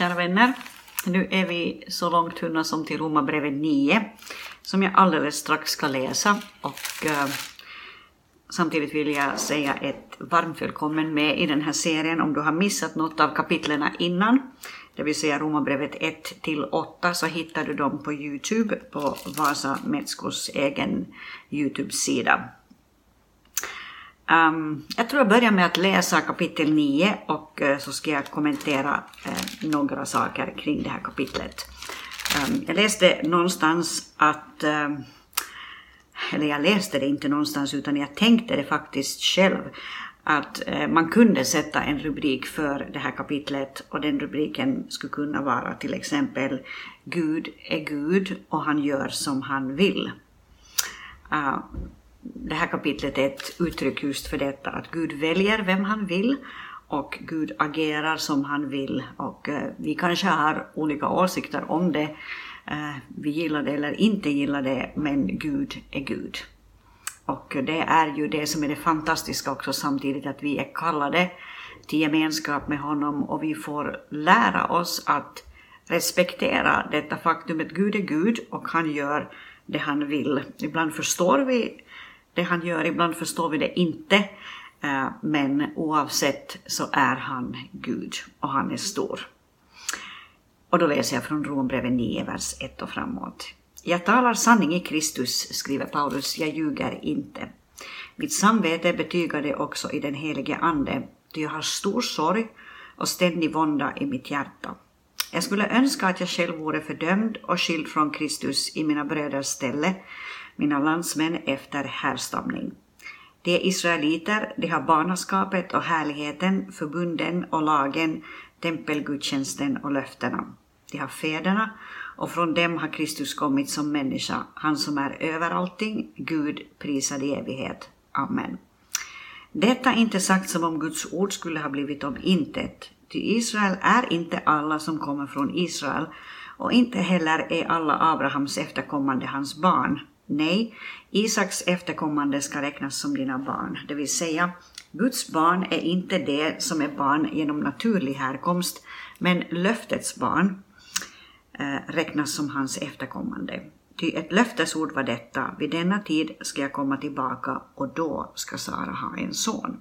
kära vänner. Nu är vi så långt hunna som till Romarbrevet 9, som jag alldeles strax ska läsa. Och eh, samtidigt vill jag säga ett varmt välkommen med i den här serien. Om du har missat något av kapitlerna innan, det vill säga Romarbrevet 1 till 8, så hittar du dem på Youtube på Vasa Metskos egen Youtube-sida. Um, jag tror jag börjar med att läsa kapitel 9 och uh, så ska jag kommentera uh, några saker kring det här kapitlet. Um, jag läste någonstans att, um, eller jag läste det inte någonstans utan jag tänkte det faktiskt själv, att uh, man kunde sätta en rubrik för det här kapitlet och den rubriken skulle kunna vara till exempel Gud är Gud och han gör som han vill det här kapitlet är ett uttryck just för detta, att Gud väljer vem han vill och Gud agerar som han vill. Och eh, vi kanske har olika åsikter om det, eh, vi gillar det eller inte gillar det, men Gud är Gud. Och eh, det är ju det som är det fantastiska också samtidigt, att vi är kallade till gemenskap med honom och vi får lära oss att respektera detta faktum att Gud är Gud och han gör det han vill. Ibland förstår vi det han gör. Ibland förstår vi det inte. Eh, men oavsett så är han Gud och han är stor. Och då läser jag från Rombrevet 9, vers 1 och framåt. Jag talar sanning i Kristus, skriver Paulus, jag ljuger inte. Mitt samvete betygar det också i den helige Ande, ty jag har stor sorg och ständig vånda i mitt hjärta. Jag skulle önska att jag själv vore fördömd och skild från Kristus i mina bröders ställe, mina landsmän efter härstamning. De är israeliter, de har barnaskapet och härligheten, förbunden och lagen, tempelgudstjänsten och löftena. De har fäderna och från dem har Kristus kommit som människa, han som är över allting, Gud prisad i evighet. Amen. Detta är inte sagt som om Guds ord skulle ha blivit om intet, ty Israel är inte alla som kommer från Israel, och inte heller är alla Abrahams efterkommande hans barn. Nej, Isaks efterkommande ska räknas som dina barn, det vill säga Guds barn är inte det som är barn genom naturlig härkomst, men löftets barn eh, räknas som hans efterkommande. Ty ett löftesord var detta, vid denna tid ska jag komma tillbaka och då ska Sara ha en son.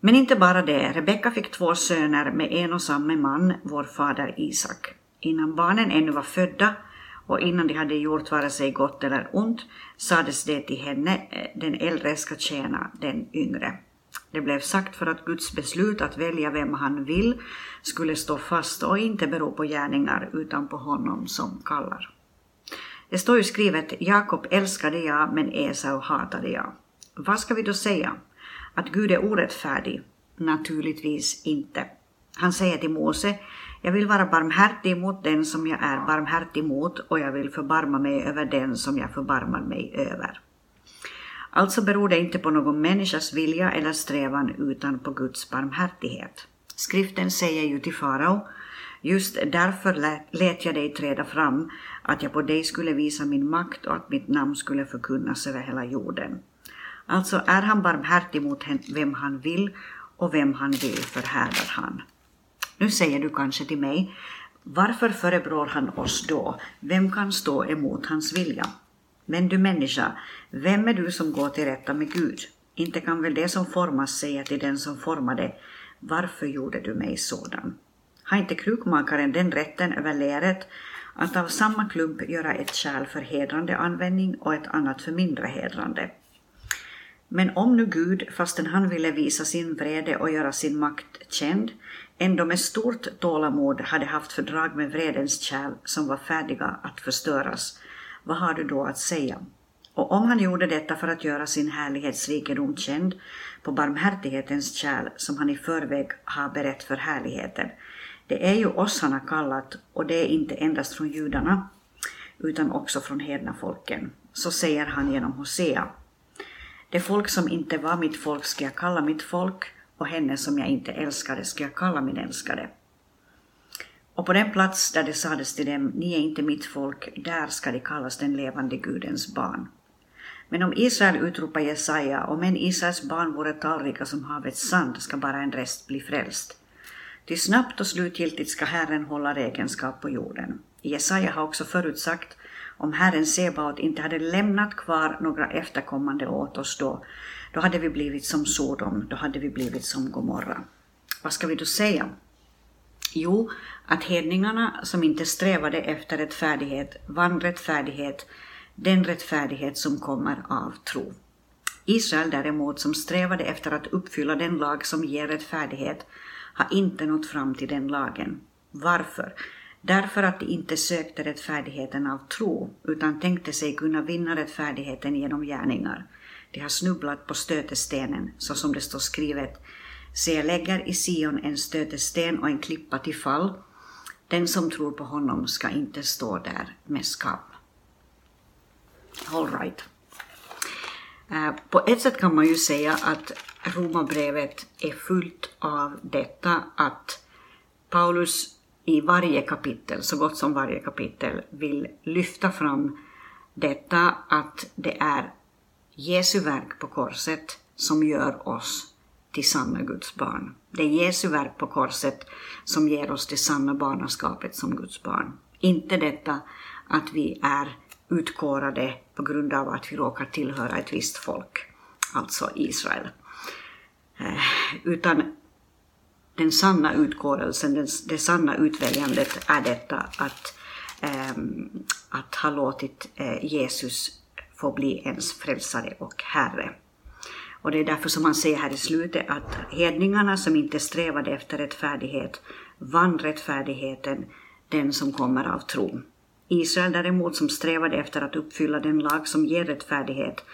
Men inte bara det, Rebecka fick två söner med en och samma man, vår fader Isak. Innan barnen ännu var födda och innan de hade gjort vare sig gott eller ont sades det till henne, eh, den äldre ska tjäna den yngre. Det blev sagt för att Guds beslut att välja vem han vill skulle stå fast och inte bero på gärningar utan på honom som kallar. Det står ju skrivet Jakob älskade jag men Esau hatade jag. Vad ska vi då säga? Att Gud är orättfärdig? Naturligtvis inte. Han säger till Mose jag vill vara barmhärtig mot den som jag är barmhärtig mot och jag vill förbarma mig över den som jag förbarmar mig över. Alltså beror det inte på någon människas vilja eller strävan utan på Guds barmhärtighet. Skriften säger ju till farao Just därför lät jag dig träda fram, att jag på dig skulle visa min makt och att mitt namn skulle förkunnas över hela jorden. Alltså är han barmhärtig mot vem han vill och vem han vill förhärdar han. Nu säger du kanske till mig, varför förebrår han oss då? Vem kan stå emot hans vilja? Men du människa, vem är du som går till rätta med Gud? Inte kan väl det som formas säga till den som formade, varför gjorde du mig sådan? Har inte krukmakaren den rätten över läret att av samma klump göra ett kärl för hedrande användning och ett annat för mindre hedrande? Men om nu Gud, fastän han ville visa sin vrede och göra sin makt känd, ändå med stort tålamod hade haft fördrag med vredens kärl som var färdiga att förstöras, vad har du då att säga? Och om han gjorde detta för att göra sin härlighetsrikedom känd på barmhärtighetens kärl som han i förväg har berett för härligheten, det är ju oss han har kallat och det är inte endast från judarna utan också från hedna folken. Så säger han genom Hosea. Det folk som inte var mitt folk ska jag kalla mitt folk och henne som jag inte älskade ska jag kalla min älskade. Och på den plats där det sades till dem, ni är inte mitt folk, där ska de kallas den levande Gudens barn. Men om Israel utropar Jesaja, om en Israels barn vore talrika som havets sand, ska bara en rest bli frälst. Ty snabbt och slutgiltigt ska Herren hålla räkenskap på jorden. Jesaja har också förutsagt om Herren Sebaot inte hade lämnat kvar några efterkommande åt oss då, då hade vi blivit som Sodom, då hade vi blivit som Gomorra. Vad ska vi då säga? Jo, att hedningarna som inte strävade efter rättfärdighet vann rättfärdighet, den rättfärdighet som kommer av tro. Israel däremot, som strävade efter att uppfylla den lag som ger rättfärdighet, har inte nått fram till den lagen. Varför? Därför att de inte sökte rättfärdigheten av tro, utan tänkte sig kunna vinna rättfärdigheten genom gärningar. De har snubblat på stötestenen, så som det står skrivet. Se, jag lägger i Sion en stötesten och en klippa till fall. Den som tror på honom ska inte stå där med skam. All right. Eh, på ett sätt kan man ju säga att Romarbrevet är fullt av detta att Paulus i varje kapitel, så gott som varje kapitel, vill lyfta fram detta att det är Jesu verk på korset som gör oss till sanna Guds barn. Det är Jesu verk på korset som ger oss det sanna barnaskapet som Guds barn. Inte detta att vi är utkårade på grund av att vi råkar tillhöra ett visst folk, alltså Israel. Eh, utan den sanna utkårelsen, den, det sanna utväljandet är detta att, ehm, att ha låtit eh, Jesus får bli ens frälsare och Herre. Och det är därför som man säger här i slutet att hedningarna som inte strävade efter rättfärdighet vann rättfärdigheten, den som kommer av tro. Israel däremot som strävade efter att uppfylla den lag som ger rättfärdighet,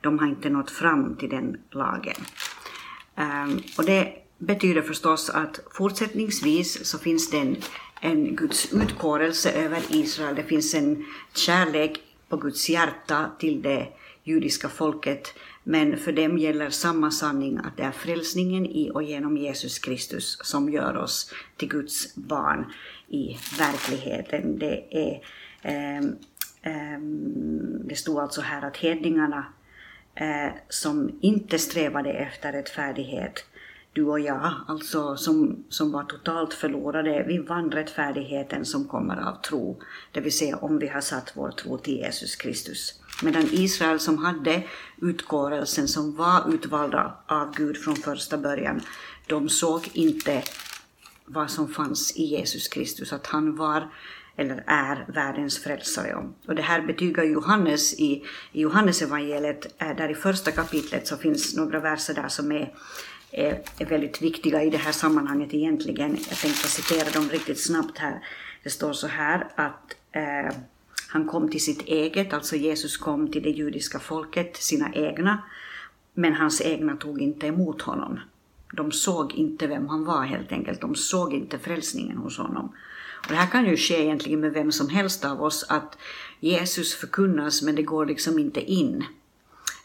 de har inte nått fram till den lagen. Um, och det betyder förstås att fortsättningsvis så finns det en, en Guds utkårelse över Israel. Det finns en kärlek på Guds hjärta till det judiska folket. Men för dem gäller samma sanning att det är frälsningen i och genom Jesus Kristus som gör oss till Guds barn i verkligheten. Det, är, eh, eh, det stod alltså här att hedningarna eh, som inte strävade efter rättfärdighet du och jag, alltså som, som var totalt förlorade, vi vann rättfärdigheten som kommer av tro, det vill säga om vi har satt vår tro till Jesus Kristus. Medan Israel som hade utkårelsen, som var utvalda av Gud från första början, de såg inte vad som fanns i Jesus Kristus, att han var eller är världens frälsare. Och det här betygar Johannes i, i Johannes evangeliet, där i första kapitlet så finns några verser där som är är, är väldigt viktiga i det här sammanhanget egentligen. Jag tänkte citera dem riktigt snabbt här. Det står så här att eh, han kom till sitt eget, alltså Jesus kom till det judiska folket, sina egna, men hans egna tog inte emot honom. De såg inte vem han var helt enkelt, de såg inte frälsningen hos honom. Och det här kan ju ske egentligen med vem som helst av oss, att Jesus förkunnas men det går liksom inte in.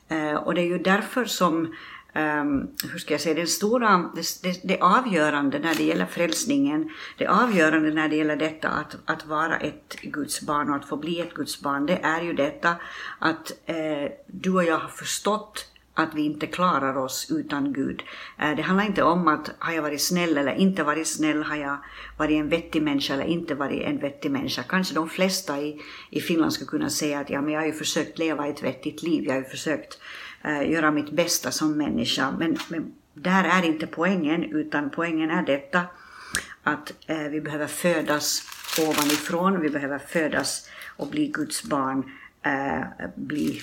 Eh, och det är ju därför som um, hur ska jag säga, den stora, det, det, det, avgörande när det gäller frälsningen, det avgörande när det gäller detta att, att vara ett Guds barn och att få bli ett Guds barn, det är ju detta att eh, du och jag har förstått att vi inte klarar oss utan Gud. Eh, det handlar inte om att har jag varit snäll eller inte varit snäll, har jag varit en vettig människa eller inte varit en vettig människa. Kanske de flesta i, i Finland skulle kunna säga att ja, men jag har ju försökt leva ett vettigt liv, jag har ju försökt Eh, göra mitt bästa som människa. Men, men, där är inte poängen, utan poängen är detta att eh, vi behöver födas ovanifrån, vi behöver födas och bli Guds barn, eh, bli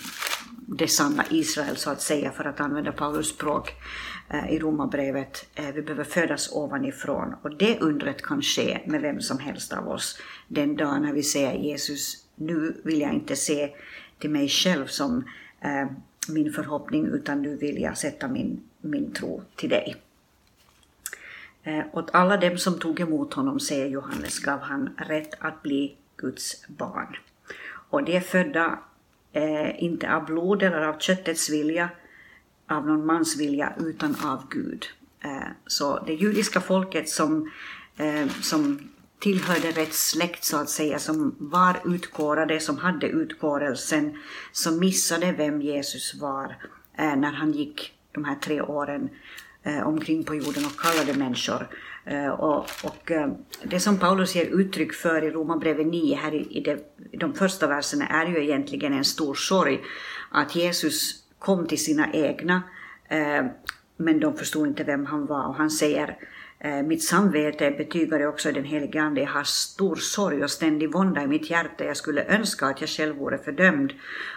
det sanna Israel så att säga, för att använda Paulus språk eh, i Romarbrevet. Eh, vi behöver födas ovanifrån och det undret kan ske med vem som helst av oss den dag när vi säger Jesus, nu vill jag inte se till mig själv som min förhoppning utan nu vill jag sätta min, min tro till dig. Eh, åt alla dem som tog emot honom, säger Johannes, gav han rätt att bli Guds barn. Och de är födda eh, inte av blod eller av köttets vilja, av någon mans vilja, utan av Gud. Eh, så det judiska folket som, eh, som tillhörde rätt släkt så att säga, som var utkårade, som hade utkårelsen, som missade vem Jesus var eh, när han gick de här tre åren eh, omkring på jorden och kallade människor. Eh, och, och eh, det som Paulus ger uttryck för i Romarbrevet 9 här i, i, det, i de första verserna är ju egentligen en stor sorg att Jesus kom till sina egna eh, men de förstod inte vem han var och han säger Eh, Eh, mitt samvete betygade också den helige Ande. Jag har stor sorg och ständig vånda i mitt hjärta. Jag skulle önska att jag själv vore fördömd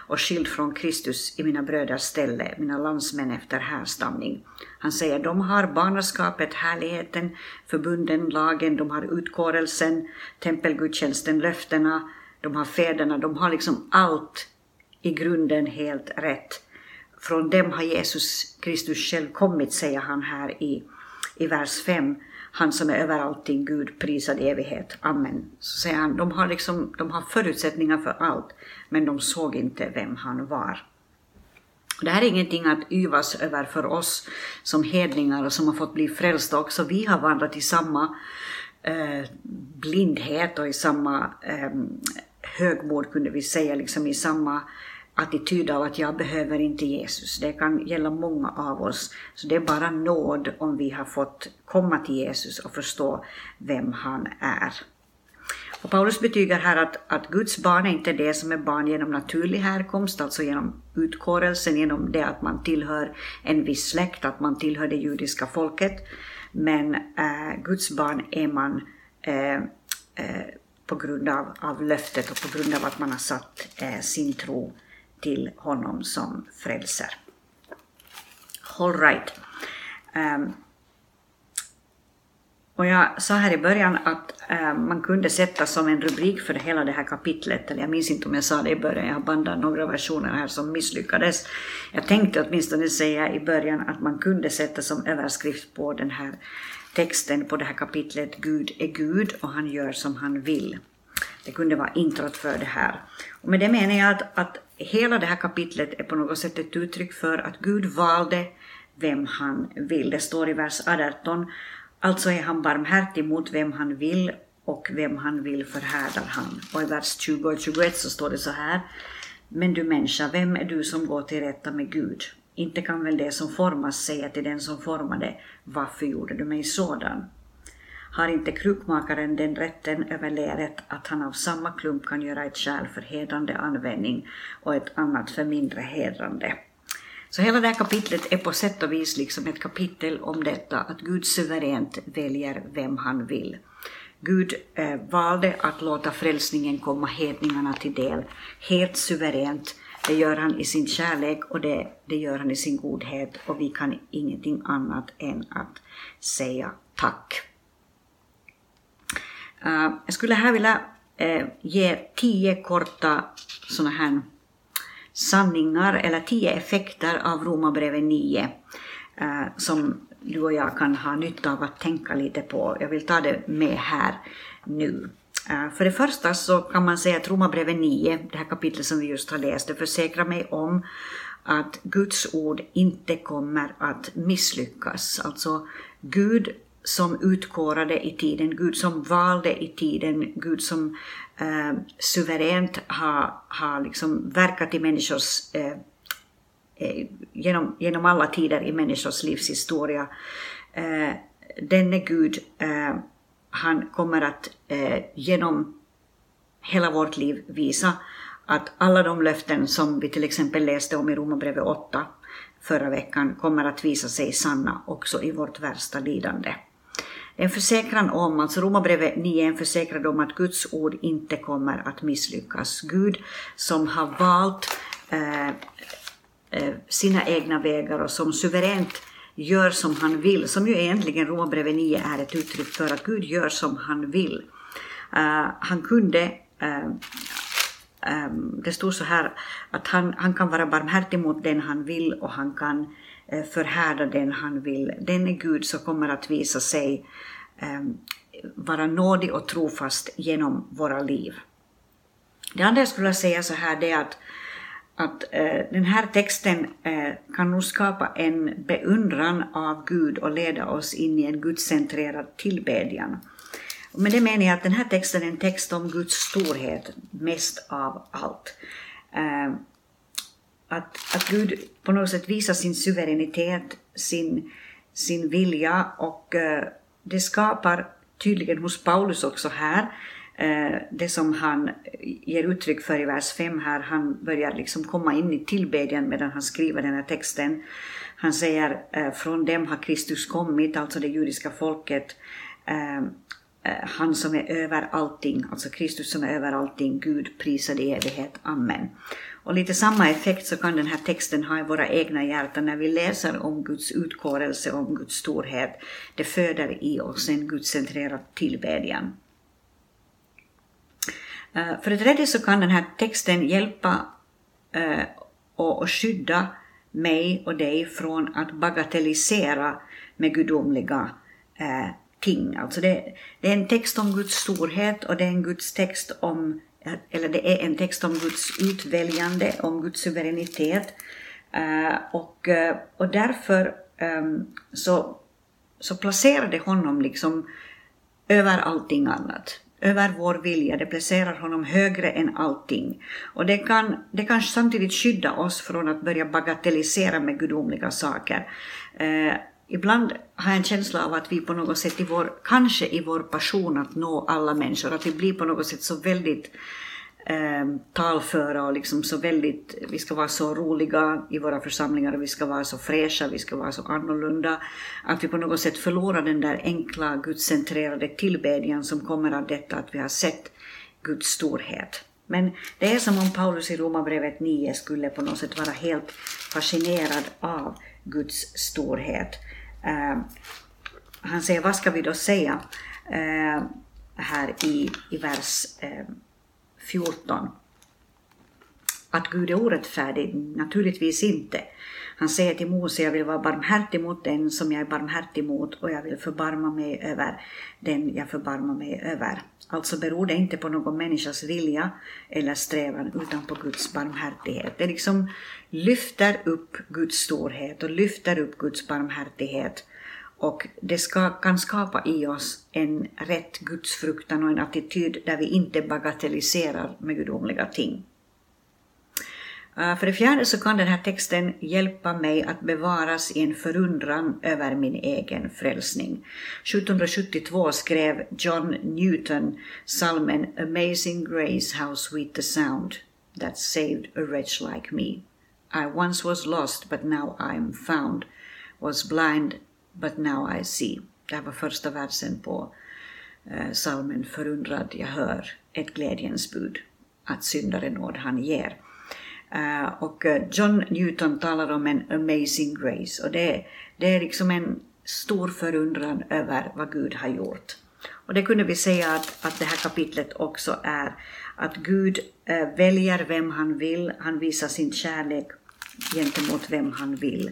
och skild från Kristus i mina bröders ställe, mina landsmän efter härstamning. Han säger, de har barnaskapet, härligheten, förbunden, lagen, de har utkårelsen, tempelgudstjänsten, löftena, de har fäderna, de har liksom allt i grunden helt rätt. Från dem har Jesus Kristus själv kommit, säger han här i i vers 5, han som är över allting, Gud prisad i evighet. Amen. Så säger han, de har, liksom, de har förutsättningar för allt, men de såg inte vem han var. Det här är ingenting att yvas över för oss som hedningar och som har fått bli frälsta också. Vi har vandrat i samma eh, blindhet och i samma eh, högmod, kunde vi säga, liksom i samma attityd av att jag behöver inte Jesus. Det kan gälla många av oss. Så det är bara nåd om vi har fått komma till Jesus och förstå vem han är. Och Paulus betygar här att, att Guds barn är inte det som är barn genom naturlig härkomst, alltså genom utkårelsen, genom det att man tillhör en viss släkt, att man tillhör det judiska folket. Men äh, Guds barn är man äh, äh, på grund av, av löftet och på grund av att man har satt sin tro till honom som frälser. All right. Um, och jag sa här i början att um, man kunde sätta som en rubrik för hela det här kapitlet, eller jag minns inte om jag sa det i början, jag har bandat några versioner här som misslyckades. Jag tänkte åtminstone säga i början att man kunde sätta som överskrift på den här texten, på det här kapitlet, Gud är Gud och han gör som han vill. Det kunde vara introt för det här. Och med det menar jag att, att hela det här kapitlet är på något sätt ett uttryck för att Gud valde vem han vill. Det står i vers 18. Alltså är han barmhärtig mot vem han vill och vem han vill förhärdar han. Och i vers 20 och 21 så står det så här. Men du människa, vem är du som går till rätta med Gud? Inte kan väl det som formas säga till den som formade, varför gjorde du mig sådan? Har inte krukmakaren den rätten över läret att han av samma klump kan göra ett kärl för hedrande användning och ett annat för mindre hedrande. Så hela det här kapitlet är på sätt och vis liksom ett kapitel om detta att Gud suveränt väljer vem han vill. Gud eh, valde att låta frälsningen komma hedningarna till del, helt suveränt. Det gör han i sin kärlek och det, det gör han i sin godhet och vi kan ingenting annat än att säga tack. Jag skulle här vilja eh, ge tio korta såna här sanningar eller tio effekter av Romarbrevet 9 eh, som du och jag kan ha nytta av att tänka lite på. Jag vill ta det med här nu. Eh, för det första så kan man säga att Romarbrevet 9, det här kapitlet som vi just har läst, det försäkrar mig om att Guds ord inte kommer att misslyckas. Alltså Gud som utkårade i tiden, Gud som valde i tiden, Gud som eh, suveränt har, har liksom verkat i människors eh, eh, genom, genom alla tider i människors livshistoria. Eh, denne Gud, eh, han kommer att eh, genom hela vårt liv visa att alla de löften som vi till exempel läste om i Romarbrevet 8 förra veckan kommer att visa sig sanna också i vårt värsta lidande. En försäkran om, alltså Romarbrevet 9 är en försäkran om att Guds ord inte kommer att misslyckas. Gud som har valt eh, eh, sina egna vägar och som suveränt gör som han vill, som ju egentligen Romarbrevet 9 är ett uttryck för att Gud gör som han vill. Uh, han kunde uh, um, det stod så här att han, han kan vara barmhärtig mot den han vill och han kan Eh, förhärda den han vill. Den är Gud som kommer att visa sig ehm, vara nådig och trofast genom våra liv. Det andra jag skulle säga så här det är att, att eh, den här texten eh, kan nog skapa en beundran av Gud och leda oss in i en gudcentrerad tillbedjan. Med det menar jag att den här texten är en text om Guds storhet, mest av allt. Ehm, att, att Gud på något sätt visar sin suveränitet, sin, sin vilja och eh, det skapar tydligen hos Paulus också här, eh, det som han ger uttryck för i vers 5 här, han börjar liksom komma in i tillbedjan medan han skriver den här texten. Han säger eh, från dem har Kristus kommit, alltså det judiska folket, eh, Eh, han som är över allting, alltså Kristus som är över allting, Gud prisad i evighet. Amen. Och lite samma effekt så kan den här texten ha i våra egna hjärtan när vi läser om Guds utkårelse, om Guds storhet. Det föder i oss en gudscentrerad tillbedjan. Eh, för det tredje så kan den här texten hjälpa eh, och skydda mig och dig från att bagatellisera med gudomliga ting. Alltså det, det, är en text om Guds storhet och det är en Guds text om eller det är en text om Guds utväljande, om Guds suveränitet. Eh, och, eh, och därför ehm, så, så placerar det honom liksom över allting annat. Över vår vilja, det placerar honom högre än allting. Och det kan, det kan samtidigt skydda oss från att börja bagatellisera med gudomliga saker. Eh, ibland har jag en känsla av att vi på något sätt, i vår, kanske i vår passion att nå alla människor, att vi blir på något sätt så väldigt eh, talföra och liksom så väldigt, vi ska vara så roliga i våra församlingar och vi ska vara så fräscha, vi ska vara så annorlunda, att vi på något sätt förlorar den där enkla gudscentrerade tillbedjan som kommer av detta att vi har sett Guds storhet. Men det är som om Paulus i Romarbrevet 9 skulle på något sätt vara helt fascinerad av Guds storhet eh, han säger, vad ska vi då säga eh, här i, i vers eh, 14. Att Gud är orättfärdig? Naturligtvis inte. Han säger till Mose, jag vill vara barmhärtig mot den som jag är barmhärtig mot och jag vill förbarma mig över den jag förbarmar mig över. Alltså beror det inte på någon människas vilja eller strävan utan på Guds barmhärtighet. Det liksom lyfter upp Guds storhet och lyfter upp Guds barmhärtighet och det ska, kan skapa i oss en rätt gudsfruktan och en attityd där vi inte bagatelliserar med gudomliga ting. Eh, för det fjärde så kan den här texten hjälpa mig att bevaras i en förundran över min egen frälsning. 1772 skrev John Newton salmen Amazing Grace, how sweet the sound that saved a wretch like me. I once was lost but now I'm found, was blind but now I see. Det här var första versen på psalmen salmen Förundrad jag hör ett glädjens bud, att syndare nåd han ger. Uh, och eh, John Newton talar om en amazing grace och det, det är liksom en stor förundran över vad Gud har gjort. Och det kunde vi säga att, att det här kapitlet också är att Gud uh, väljer vem han vill, han visar sin kärlek gentemot vem han vill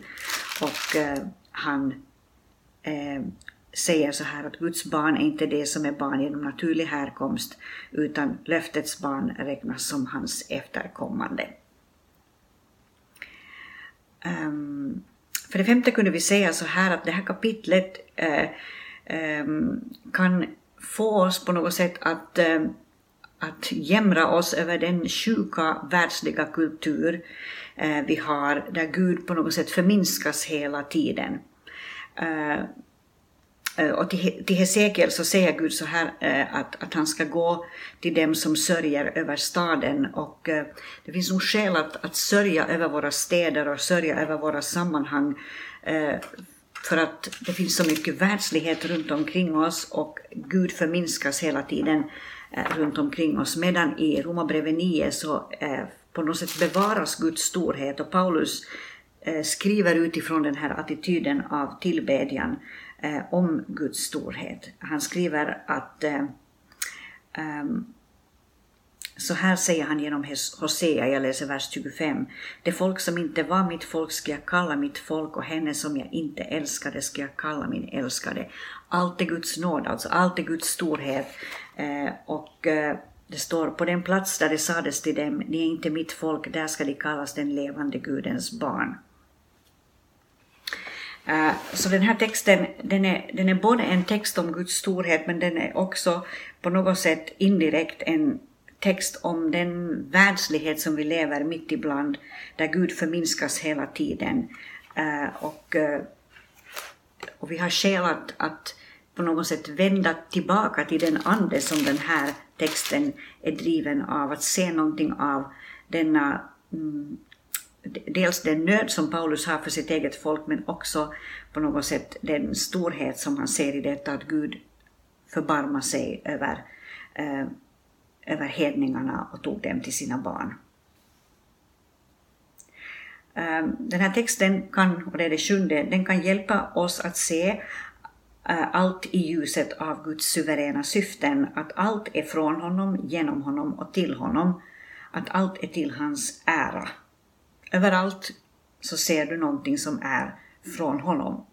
och uh, han säger så här att Guds barn är inte det som är barn genom naturlig härkomst, utan löftets barn räknas som hans efterkommande. Um, för det femte kunde vi säga så här att det här kapitlet eh, ehm, kan få oss på något sätt att, eh, att jämra oss över den sjuka världsliga kultur eh, vi har, där Gud på något sätt förminskas hela tiden. Eh, och till, till Hesekiel så säger Gud så här eh, att, att han ska gå till dem som sörjer över staden. Och eh, det finns nog skäl att, att sörja över våra städer och sörja över våra sammanhang för att det finns så mycket världslighet runt omkring oss och Gud förminskas hela tiden runt omkring oss. Medan i Romarbrevet 9 så på något sätt bevaras Guds storhet. Och Paulus skriver utifrån den här attityden av tillbedjan eh, om Guds storhet. Han skriver att eh, um, så här säger han genom Hosea, jag läser vers 25. Det folk som inte var mitt folk ska jag kalla mitt folk och henne som jag inte älskade ska jag kalla min älskade. Allt är Guds nåd, alltså allt är Guds storhet. Eh, och eh, det står på den plats där det sades till dem, ni är inte mitt folk, där ska de kallas den levande Gudens barn. Eh, så den här texten, den är, den är både en text om Guds storhet men den är också på något sätt indirekt en text om den världslighet som vi lever mitt ibland, där Gud förminskas hela tiden. Eh, och, eh, och vi har skäl att, att på något sätt vända tillbaka till den ande som den här texten är driven av, att se någonting av denna mm, dels den nöd som Paulus har för sitt eget folk men också på något sätt den storhet som han ser i detta att Gud förbarmar sig över, eh, över hedningarna och tog dem till sina barn. Eh, den här texten kan, och det är det sjunde, den kan hjälpa oss att se eh, allt i ljuset av Guds suveräna syften, att allt är från honom, genom honom och till honom, att allt är till hans ära. Överallt så ser du någonting som är från honom.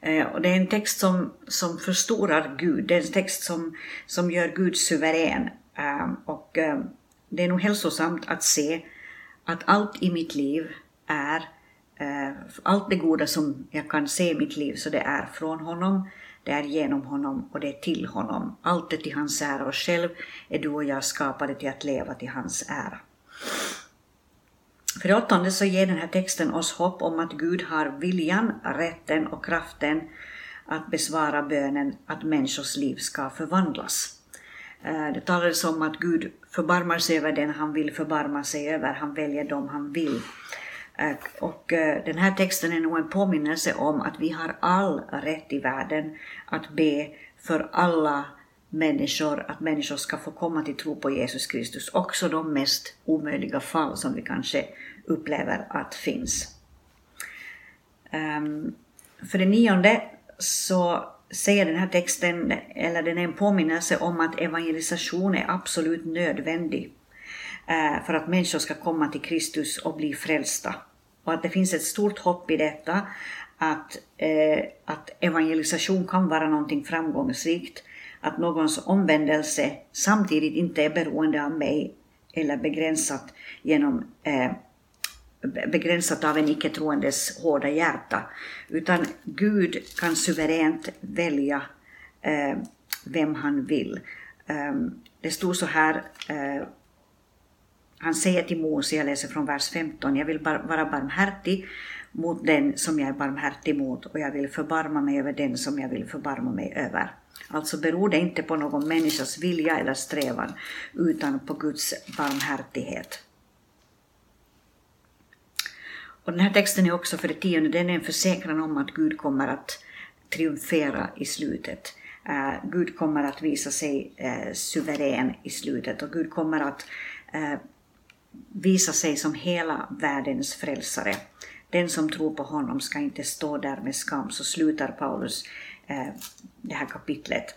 Eh, och det är en text som, som förstorar Gud, det är en text som, som gör Gud suverän. Eh, och eh, det är nog hälsosamt att se att allt i mitt liv är, allt det goda som jag kan se i mitt liv, så det är från honom, det är genom honom och det är till honom. Allt är till hans ära och själv är du och jag skapade till att leva till hans ära. För det åttonde så ger den här texten oss hopp om att Gud har viljan, rätten och kraften att besvara bönen att människors liv ska förvandlas. Eh, det talades om att Gud förbarmar sig över den han vill förbarma sig över, han väljer dem han vill. Eh, och eh, den här texten är nog en påminnelse om att vi har all rätt i världen att be för alla människor, att människor ska få komma till tro på Jesus Kristus, också de mest omöjliga fall som vi kanske upplever att finns. Um, för det nionde så säger den här texten, eller den är en påminnelse om att evangelisation är absolut nödvändig uh, för att människor ska komma till Kristus och bli frälsta. Och att det finns ett stort hopp i detta, att, uh, att evangelisation kan vara någonting framgångsrikt att någons omvändelse samtidigt inte är beroende av mig eller begränsat genom eh, begränsat av en icke-troendes hårda hjärta, utan Gud kan suveränt välja eh, vem han vill. Eh, det stod så här, eh, han säger till Mose, jag läser från vers 15, jag vill bar vara barmhärtig mot den som jag är barmhärtig mot och jag vill förbarma mig över den som jag vill förbarma mig över. Alltså beror det inte på någon människas vilja eller strävan, utan på Guds barmhärtighet. Och den här texten är också för det tionde, den är en försäkran om att Gud kommer att triumfera i slutet. Uh, Gud kommer att visa sig uh, suverän i slutet och Gud kommer att uh, visa sig som hela världens frälsare. Den som tror på honom ska inte stå där med skam, så slutar Paulus Eh, det här kapitlet.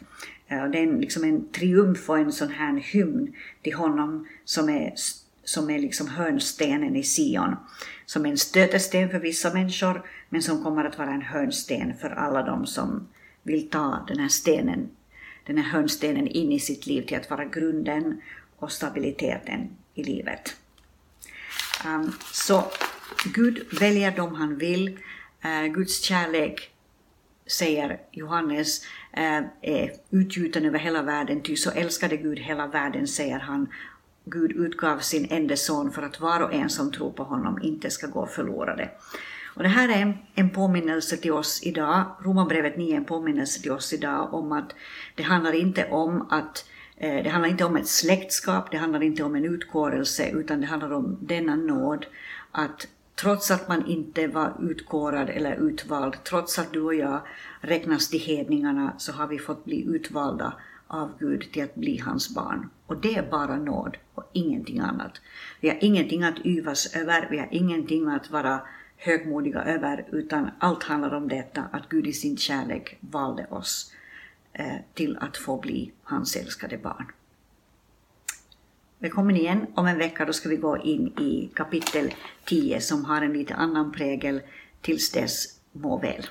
Eh, det är en, liksom en triumf och en sån här hymn till honom som är, som är liksom hörnstenen i Sion. Som är en stötesten för vissa människor, men som kommer att vara en hörnsten för alla de som vill ta den här stenen, den här hörnstenen in i sitt liv till att vara grunden och stabiliteten i livet. Um, så Gud väljer dem han vill. Uh, Guds kärlek säger Johannes, eh, är utgjuten över hela världen, ty så älskade Gud hela världen, säger han. Gud utgav sin enda son för att var och en som tror på honom inte ska gå förlorade. Och det här är en, en påminnelse till oss idag, Romarbrevet 9 är en påminnelse till oss idag om att det handlar inte om att eh, det handlar inte om ett släktskap, det handlar inte om en utkårelse, utan det handlar om denna nåd att trots att man inte var utkårad eller utvald, trots att du och jag räknas till hedningarna, så har vi fått bli utvalda av Gud till att bli hans barn. Och det är bara nåd och ingenting annat. Vi har ingenting att yvas över, vi har ingenting att vara högmodiga över, utan allt handlar om detta att Gud i sin kärlek valde oss eh, till att få bli hans älskade barn. Välkommen igen. Om en vecka då ska vi gå in i kapitel 10 som har en lite annan prägel. Tills dess, må väl.